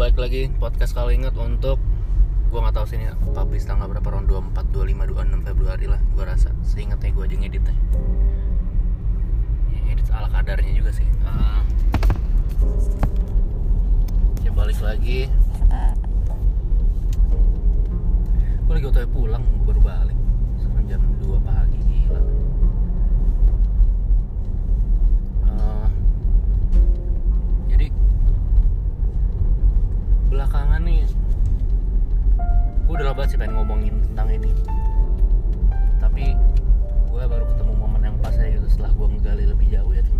balik lagi podcast kalau inget untuk gua nggak tahu sih ini publish tanggal berapa round 24, 25, 26 Februari lah gua rasa. Seingatnya gua aja ngeditnya. Ya, edit ala kadarnya juga sih. Uh, ya balik lagi. Gua lagi otw pulang baru balik. Sekarang jam 2 pagi belakangan nih gue udah lama sih pengen ngomongin tentang ini. Tapi gue baru ketemu momen yang pas aja gitu setelah gue ngegali lebih jauh ya tentang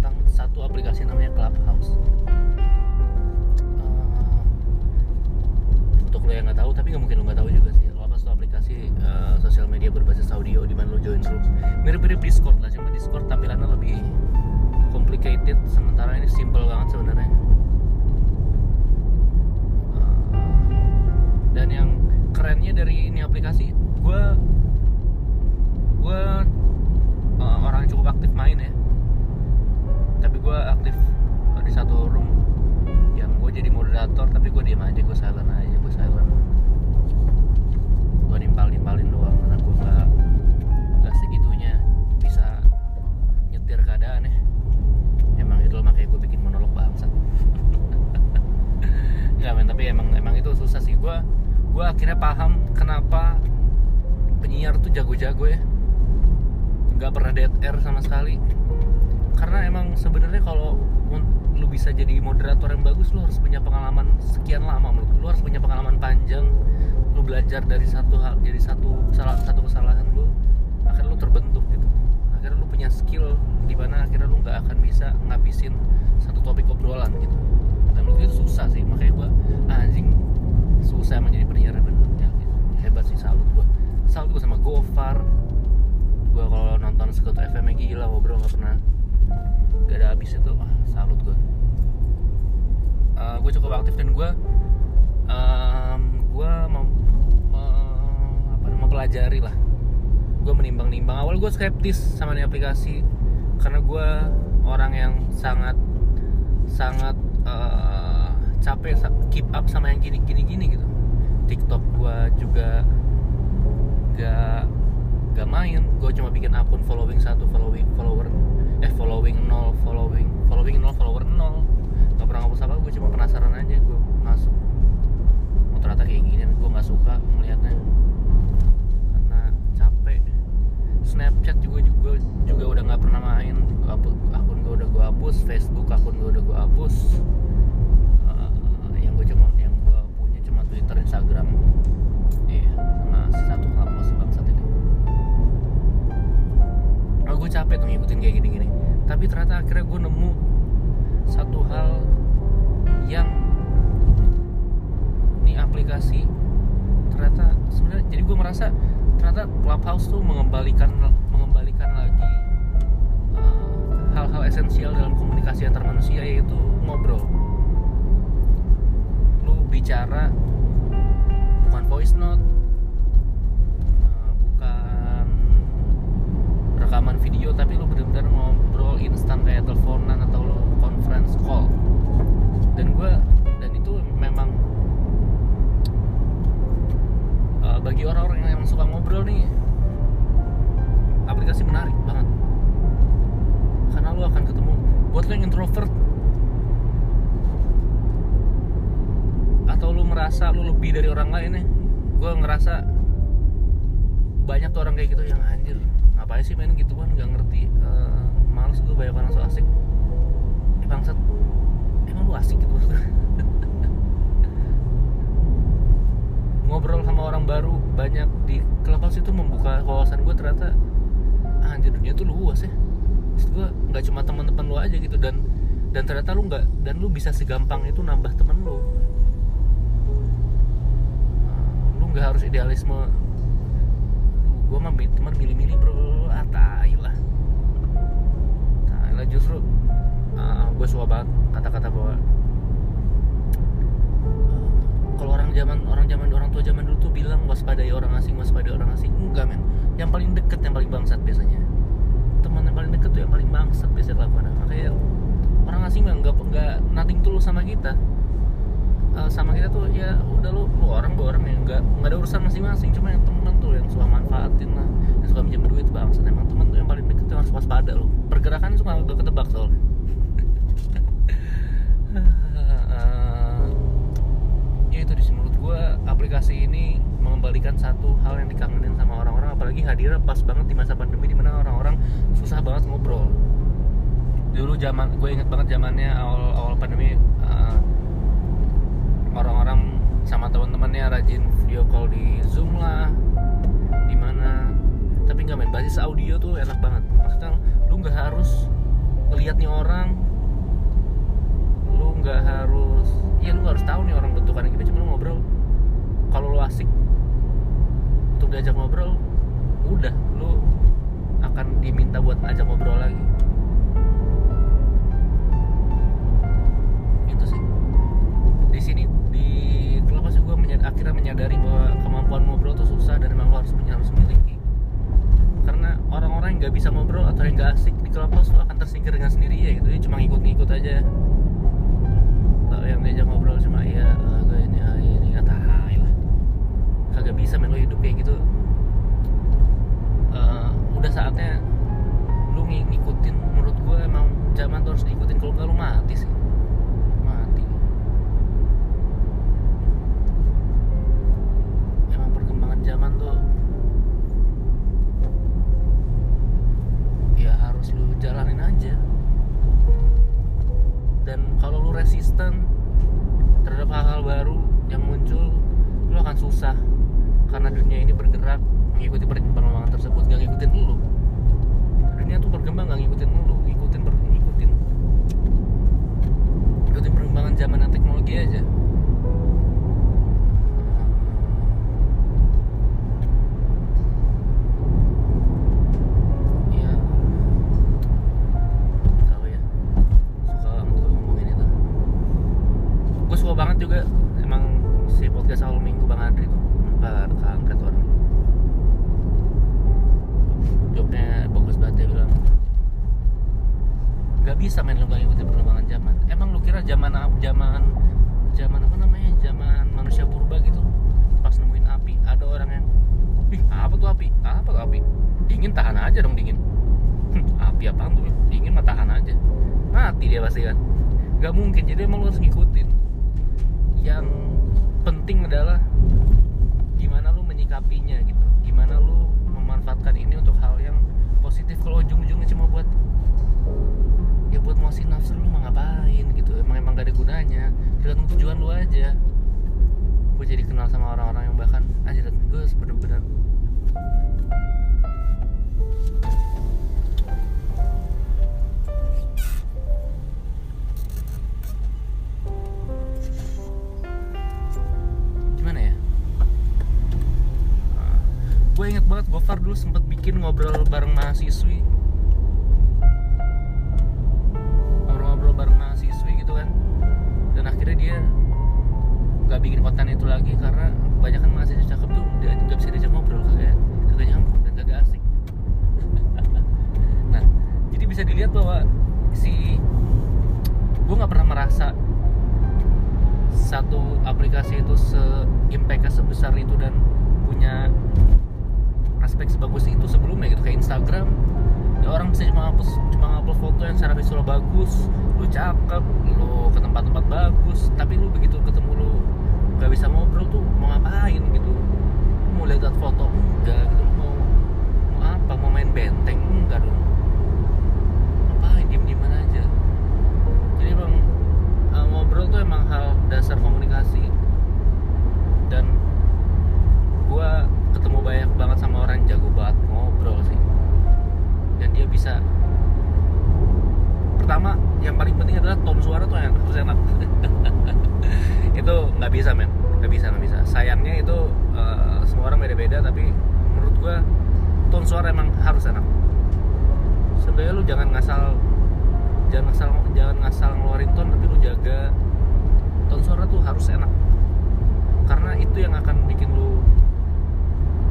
nggak men tapi emang emang itu susah sih. Gue gue akhirnya paham kenapa penyiar tuh jago-jago ya. Nggak pernah dead air sama sekali. Karena emang sebenarnya kalau lu bisa jadi moderator yang bagus lu harus punya pengalaman sekian lama menurut lu. Harus punya pengalaman panjang. Lu belajar dari satu hal jadi satu kesalahan satu kesalahan lu akhirnya lu terbentuk gitu. Akhirnya lu punya skill di mana akhirnya lu nggak akan bisa ngabisin satu topik obrolan gitu dan menurut gue itu susah sih makanya gua "Ah, anjing susah emang jadi penyiar bener ya, hebat sih salut gua. Salut gua sama Gofar. Gua kalau nonton Sekut FM gila ngobrol nggak pernah gak ada habis itu. Ah, salut gua. Eh, gue cukup aktif dan gue um, gue mem, me- apa, mempelajari lah. Gue menimbang-nimbang. Awal gue skeptis sama ini aplikasi karena gue orang yang sangat sangat eh, capek keep up sama yang gini-gini gini gitu. TikTok gue juga gak gak main. Gue cuma bikin akun following satu following follower eh following nol following following nol follower nol. Gak pernah ngapus apa gue cuma penasaran aja gue masuk. Oh ternyata kayak gini gue nggak suka melihatnya karena capek. Snapchat juga juga juga udah nggak pernah main. Hapus- akun gue udah gue hapus Facebook akun gue udah gue hapus. Eh, yang gue cuma yang gue punya cuma Twitter Instagram. Iya sama satu kampus bangsat ini. Oh, gue capek tuh ngikutin kayak gini-gini. Tapi ternyata akhirnya gue nemu satu hal yang ini aplikasi ternyata sebenarnya jadi gue merasa ternyata Clubhouse tuh mengembalikan hal-hal esensial dalam komunikasi antar manusia yaitu ngobrol. Lu bicara bukan voice note eh, bukan rekaman video tapi lu benar-benar ngobrol instan kayak teleponan atau lu conference call. Dan gue dan itu memang uh, bagi orang-orang yang suka ngobrol nih aplikasi menarik banget karena lu akan ketemu buat lu yang introvert. Atau lu merasa lu lebih dari orang lain nih gue ngerasa banyak tuh orang kayak gitu yang anjir ngapain sih main gitu kan nggak ngerti Eh, males gue banyak orang so asik. Eh bangsat. Emang lu asik gitu ngobrol sama orang baru banyak di Clubhouse itu membuka wawasan gue ternyata anjir dunia tuh luas ya maksud gue nggak cuma teman-teman lu aja gitu dan dan ternyata lu nggak dan lu bisa segampang itu nambah temen lu. Nah, lu nggak harus idealisme gue mah teman milih-milih bro. Ah tai lah. Tai lah justru gue suka banget kata-kata bahwa kalau orang zaman orang zaman orang tua zaman dulu tuh bilang waspadai orang asing waspadai orang asing. Enggak men. Yang paling deket yang paling bangsat biasanya teman yang paling deket tuh yang paling bangsat biasanya kelakuan makanya orang asing mah nggak nggak nothing tulus sama kita. Uh, sama kita tuh ya udah lu, lu orang dua orang yang nggak nggak ada urusan masing-masing cuma yang temen tuh yang suka manfaatin lah yang suka minjem duit bang emang temen tuh yang paling deket tuh harus waspada lu. Pergerakan suka gak ketebak soalnya. Uh, ya itu di menurut gue aplikasi ini mengembalikan satu hal yang dikangenin sama orang-orang apalagi hadirnya pas banget di masa pandemi di mana orang-orang banget ngobrol dulu zaman gue inget banget zamannya awal awal pandemi uh, orang-orang sama teman-temannya rajin video call di zoom lah di mana. Tapi nggak main basis audio tuh enak banget. Maksudnya lu nggak harus ngeliat nih orang. Lu nggak harus ya lu harus tahu nih orang bentukannya gimana. Cuma lu ngobrol. Kalau lu asik untuk diajak ngobrol udah akan diminta buat ajak ngobrol lagi. Itu sih. Di sini di kelapa sih gue menyad, akhirnya menyadari bahwa kemampuan ngobrol tuh susah dan memang lo harus harus miliki. Karena orang-orang yang nggak bisa ngobrol atau yang nggak asik di kelapa tuh akan tersingkir dengan sendirinya gitu. Cuma ngikut-ngikut aja. Tau yang diajak ngobrol cuma iya uh, gue ini uh, ini kata lah. Kagak bisa main lo hidup kayak gitu udah saatnya lu ng ngikutin menurut gue emang zaman tuh harus diikutin. Kalau nggak lu mati sih. Mati. Emang perkembangan zaman tuh ya harus lu jalanin aja. Dan kalau lu resisten terhadap hal-hal baru yang muncul lu akan susah karena dunia ini bergerak mengikuti perkembangan tersebut gak ngikutin lu. Dunia tuh berkembang gak ngikutin lu ngikutin ngikutin ngikutin perkembangan zaman dan teknologi aja Gak mungkin jadi emang lu harus ngikutin. Yang penting adalah gimana lu menyikapinya gitu. Gimana lu memanfaatkan ini untuk hal yang positif. Kalau ujung-ujungnya cuma buat ya buat muasin nafsu lu mau ngapain gitu? Emang emang gak ada gunanya. Tergantung tujuan lu aja. Gue jadi kenal sama orang-orang yang bahkan aja gue bener-bener gue inget banget Gofar dulu sempet bikin ngobrol bareng mahasiswi. Ngobrol-ngobrol bareng mahasiswi gitu kan. Dan akhirnya dia nggak bikin konten itu lagi karena kebanyakan mahasiswa cakep tuh dia nggak bisa diajak ngobrol kagak kagak nyambung dan kagak asik. Nah jadi bisa dilihat bahwa si gue nggak pernah merasa satu aplikasi itu se impactnya sebesar itu dan punya aspek sebagus itu sebelumnya gitu. Kayak Instagram ya orang bisa cuma hapus cuma upload foto yang secara visual bagus lu cakep lu ke tempat-tempat bagus tapi lu begitu ketemu lu gak bisa ngobrol tuh mau ngapain gitu? Mau lihat foto enggak gitu mau mau apa? Mau main benteng enggak dong? Ngapain? Diem dieman aja. Jadi emang uh, ngobrol tuh emang hal dasar komunikasi tone suara tuh yang harus enak. Itu nggak bisa men. Nggak bisa nggak bisa. Sayangnya itu uh, semua orang beda-beda tapi menurut gua tone suara emang harus enak. Sebenarnya lu jangan ngasal jangan ngasal jangan ngasal ngeluarin tone tapi lu jaga tone suara tuh harus enak. Karena itu yang akan bikin lu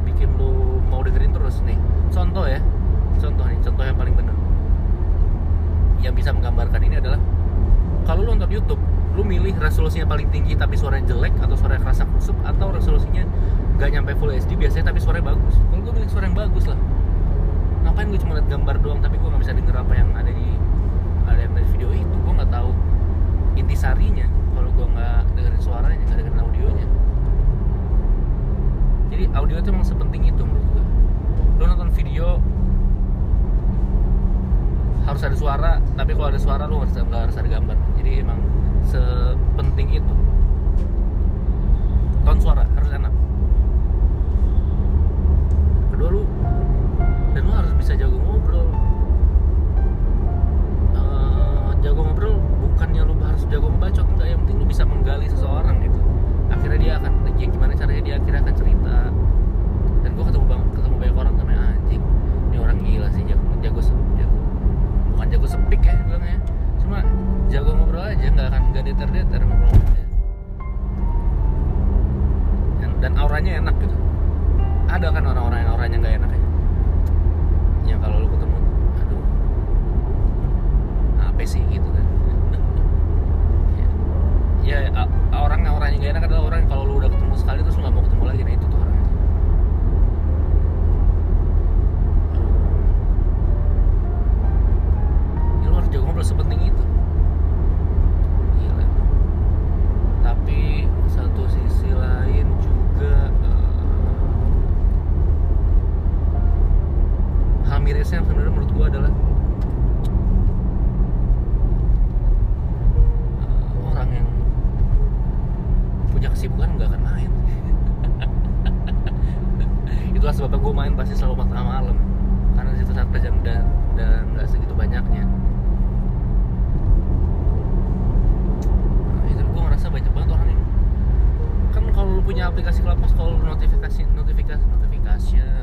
bikin lu mau dengerin terus nih. Contoh ya contoh nih contoh yang paling benar yang bisa menggambarkan ini adalah kalau lu nonton YouTube lu milih resolusinya paling tinggi tapi suaranya jelek atau suaranya kerasa kusuk atau resolusinya gak nyampe full HD biasanya tapi suaranya bagus. Kalau gue milih suara yang bagus lah. Ngapain gue cuma liat gambar doang tapi gue nggak bisa denger apa yang ada di ada yang dari video itu? Gue nggak tahu intisarinya kalau gue nggak dengerin suaranya nggak dengerin audionya. Jadi audio itu emang sepenting itu menurut gue lo nonton video harus ada suara tapi kalau ada suara lo harus nggak harus ada gambar. Jadi emang sepenting itu. Ton suara harus enak. Kedua lu dan lu harus bisa jago ngobrol. Eh, jago ngobrol bukannya lu harus jago membacot enggak. Yang penting lu bisa menggali seseorang gitu. Akhirnya dia akan gimana caranya dia akhirnya akan cerita. Dan gua ketemu mirisnya sebenarnya menurut gua adalah eh, orang yang punya kesibukan nggak akan main itulah sebabnya gue main pasti selalu tengah malam karena situ saat jam dan dan nggak segitu banyaknya Nah, itu gue ngerasa banyak banget orang yang kan kalau lu punya aplikasi Clubhouse kalau notifikasi notifikasi bangsat.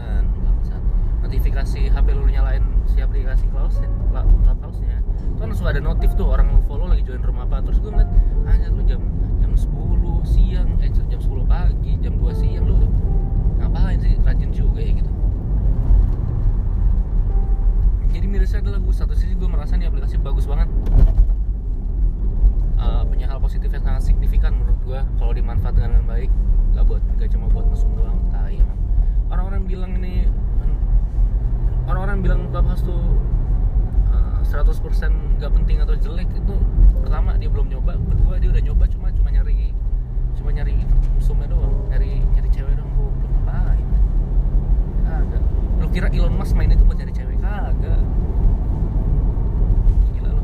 Notifikasi HP lu nyalain si aplikasi Clubhouse Clubhouse nya kan suka ada notif tuh orang follow lagi join room apa. Terus gue ngeliat aja lu jam jam 10 siang eh jam 10 pagi jam 2 siang lu ngapain sih? Rajin juga ya gitu. Jadi mirisnya adalah gue satu sisi gue merasa nih aplikasi bagus banget. Uh, punya hal positif yang sangat signifikan menurut gua kalau dimanfaatkan dengan baik. Gak buat gak cuma buat mesum doang tai orang-orang bilang ini orang-orang bilang Clubhouse tuh uh, 100% gak penting atau jelek itu pertama dia belum nyoba kedua dia udah nyoba cuma cuma nyari cuma nyari mesumnya doang nyari nyari cewek doang gua belum ngapain. Ada lu kira Elon Musk main itu buat nyari cewek? Kagak. Gila lu.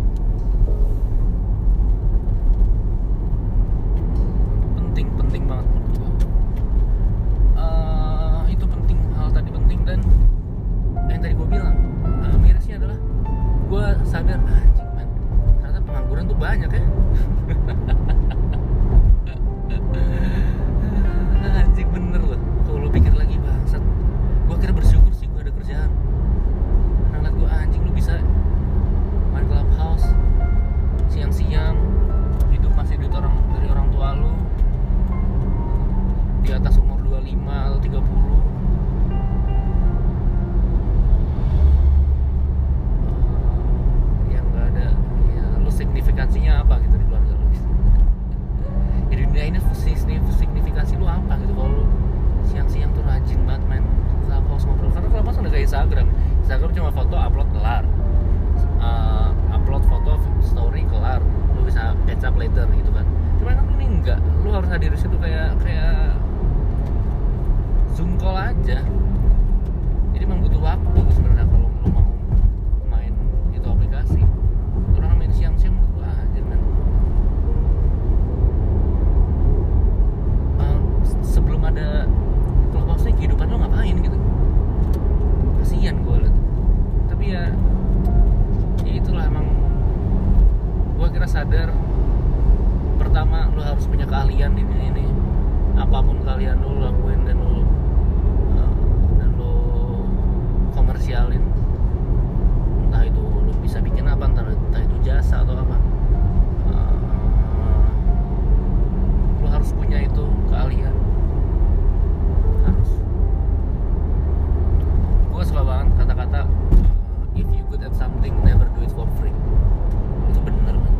Penting penting banget menurut Eh, itu penting hal tadi penting dan yang tadi gue bilang. Eh, mirisnya adalah gue sadar man. Ternyata pengangguran tuh banyak ya hadir di situ kayak kayak zoom call aja. Jadi emang butuh waktu sebenarnya kalau lu mau main itu aplikasi orang main siang-siang menurut gua aja men Eh, sebelum ada clubhouse nih kehidupan lu ngapain gitu kasihan gue liat tapi ya ya itulah emang gue kira sadar pertama lu harus punya keahlian di dunia ini apa pun kalian lu lakuin dan lu uh, dan lu komersialin entah itu lu bisa bikin apa entah, entah itu jasa atau apa Uh, lu harus punya itu keahlian harus gue suka banget kata-kata uh, if you good at something never do it for free itu bener man.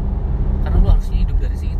karena lu harusnya hidup dari situ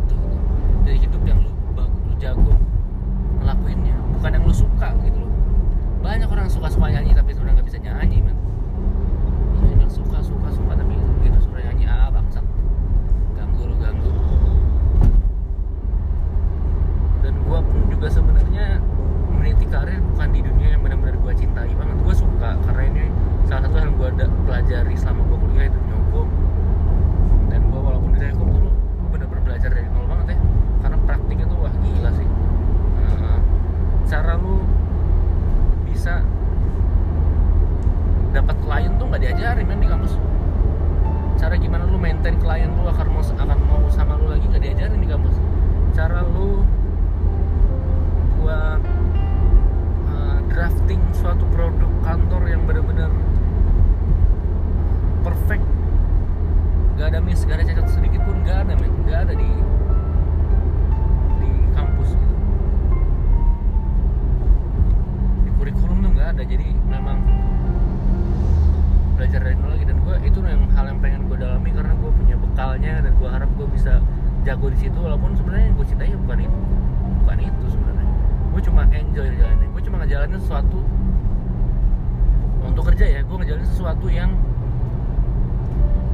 cara maintain klien lu akan mau akan mau sama lu lagi nggak diajarin di kampus. Cara lu buat uh, drafting suatu produk ngejalanin gue cuma ngejalanin sesuatu untuk kerja ya. Gue ngejalanin sesuatu yang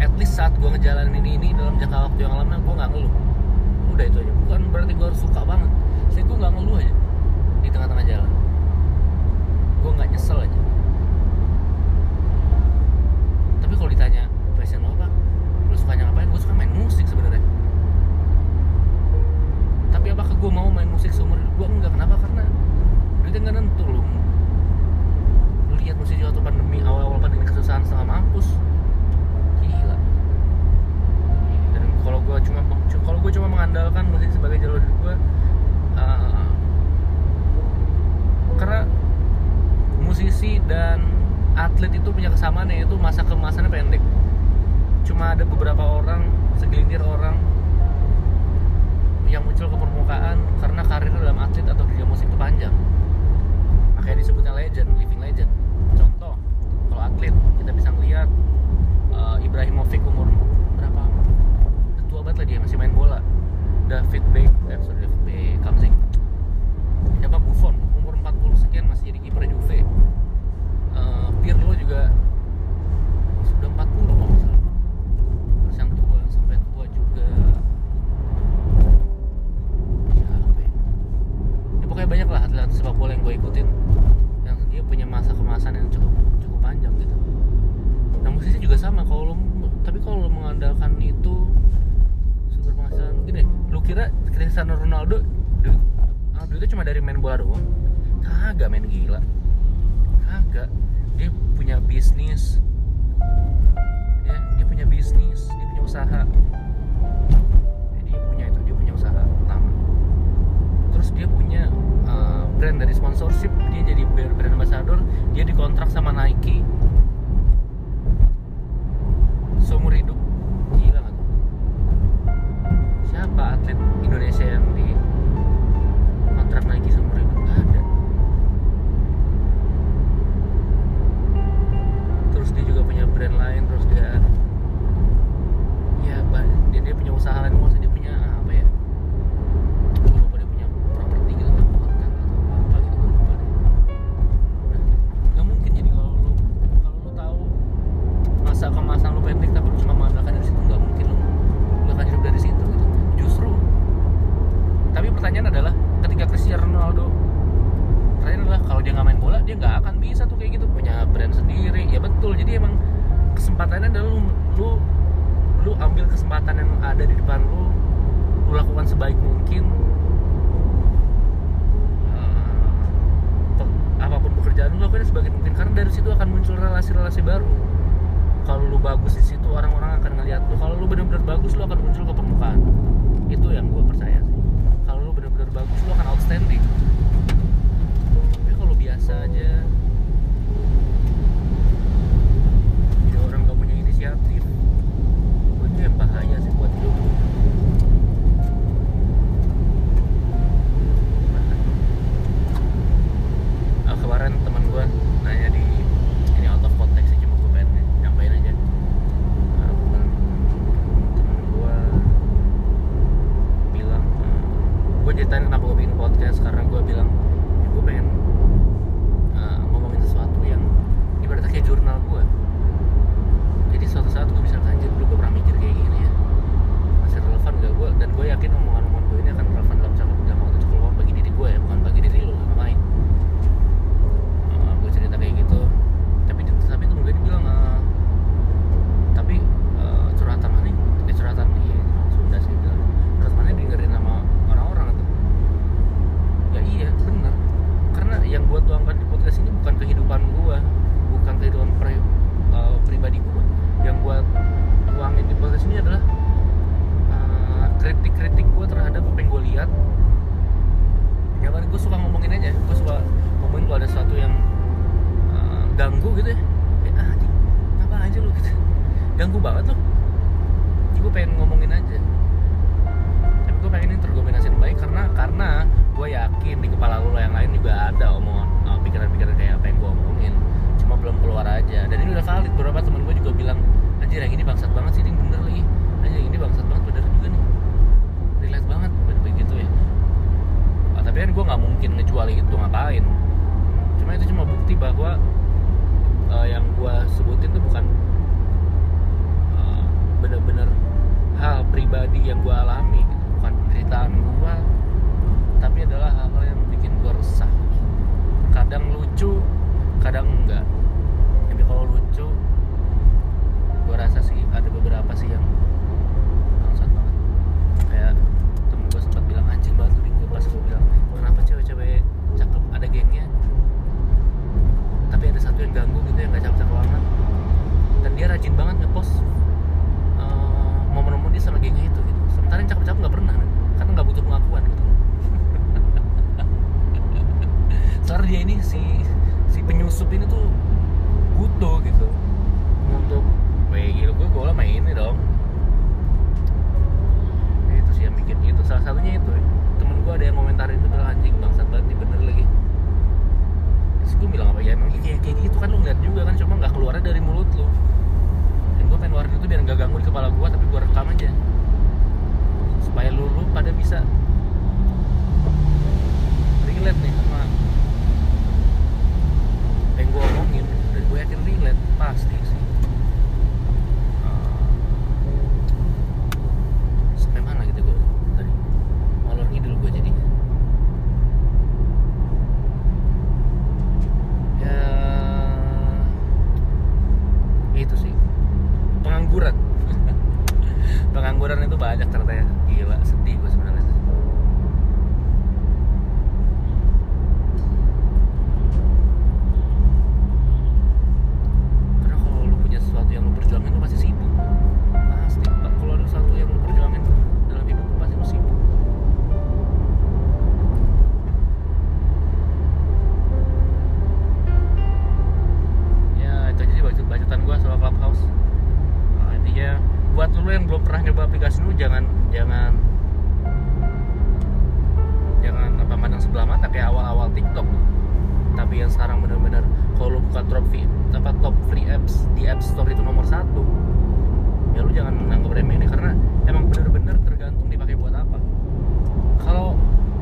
at least saat gue ngejalanin ini ini dalam jangka waktu yang lama gue nggak ngeluh. Udah itu aja. Bukan berarti gue harus suka banget. Saya gue nggak ngeluh aja di tengah-tengah jalan. Gue nggak nyesel aja. Tapi kalau ditanya passion lo apa? Lu sukanya ngapain? Gue suka main musik sebenarnya. Tapi apakah gue mau main musik seumur hidup gue enggak. Kenapa? Karena duitnya nggak nentu lu lihat musisi waktu pandemi awal-awal pandemi kesusahan setengah mampus gila. Dan kalau gue cuma kalau gue cuma mengandalkan musik sebagai jalur gue uh, karena musisi dan atlet itu punya kesamaan yaitu masa kemasannya pendek. Cuma ada beberapa orang segelintir orang yang muncul ke permukaan karena karir dalam atlet atau dunia musik itu panjang makanya disebutnya legend living legend. Contoh kalau atlet kita bisa ngelihat uh, Ibrahimovic umur berapa? Tua banget lah dia masih main bola. David Beck eh, sorry David Beckham siapa? Buffon umur 40 sekian masih jadi kiper Juve. Uh, Pirlo juga sudah 40 kalau nggak salah. Terus yang tua sampai tua juga. Ya? ya pokoknya banyak lah atlet sepak bola yang gue ikutin dia punya masa kemasan yang cukup cukup panjang gitu. Nah musisi juga sama kalau lo tapi kalau lo mengandalkan itu sumber penghasilan mungkin deh lu kira Cristiano Ronaldo duit ah, duitnya cuma dari main bola doang? Kagak main gila. Kagak. Dia punya bisnis. Ya dia punya bisnis dia punya usaha. Ya, dia punya itu dia punya usaha utama. Terus dia punya brand dari sponsorship dia jadi brand ambassador dia dikontrak sama Nike. Seumur hidup. Gila tuh? Siapa atlet Indonesia yang jangan jangan jangan apa pandang sebelah mata kayak awal-awal TikTok. Tapi yang sekarang benar-benar kalau lu buka top free, apa top free apps di App Store itu nomor satu ya lu jangan menganggap remeh ini karena emang benar-benar tergantung dipakai buat apa. Kalau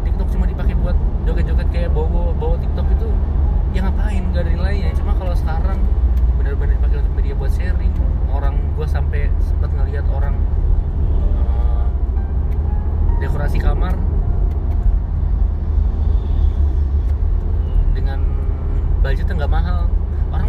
TikTok cuma dipakai buat joget-joget kayak bawa bawa TikTok itu ya ngapain gak ada nilainya. Cuma kalau sekarang benar-benar dipakai untuk media buat sharing orang gua sampai sempat ngelihat orang dekorasi kamar dengan budget yang nggak mahal. Orang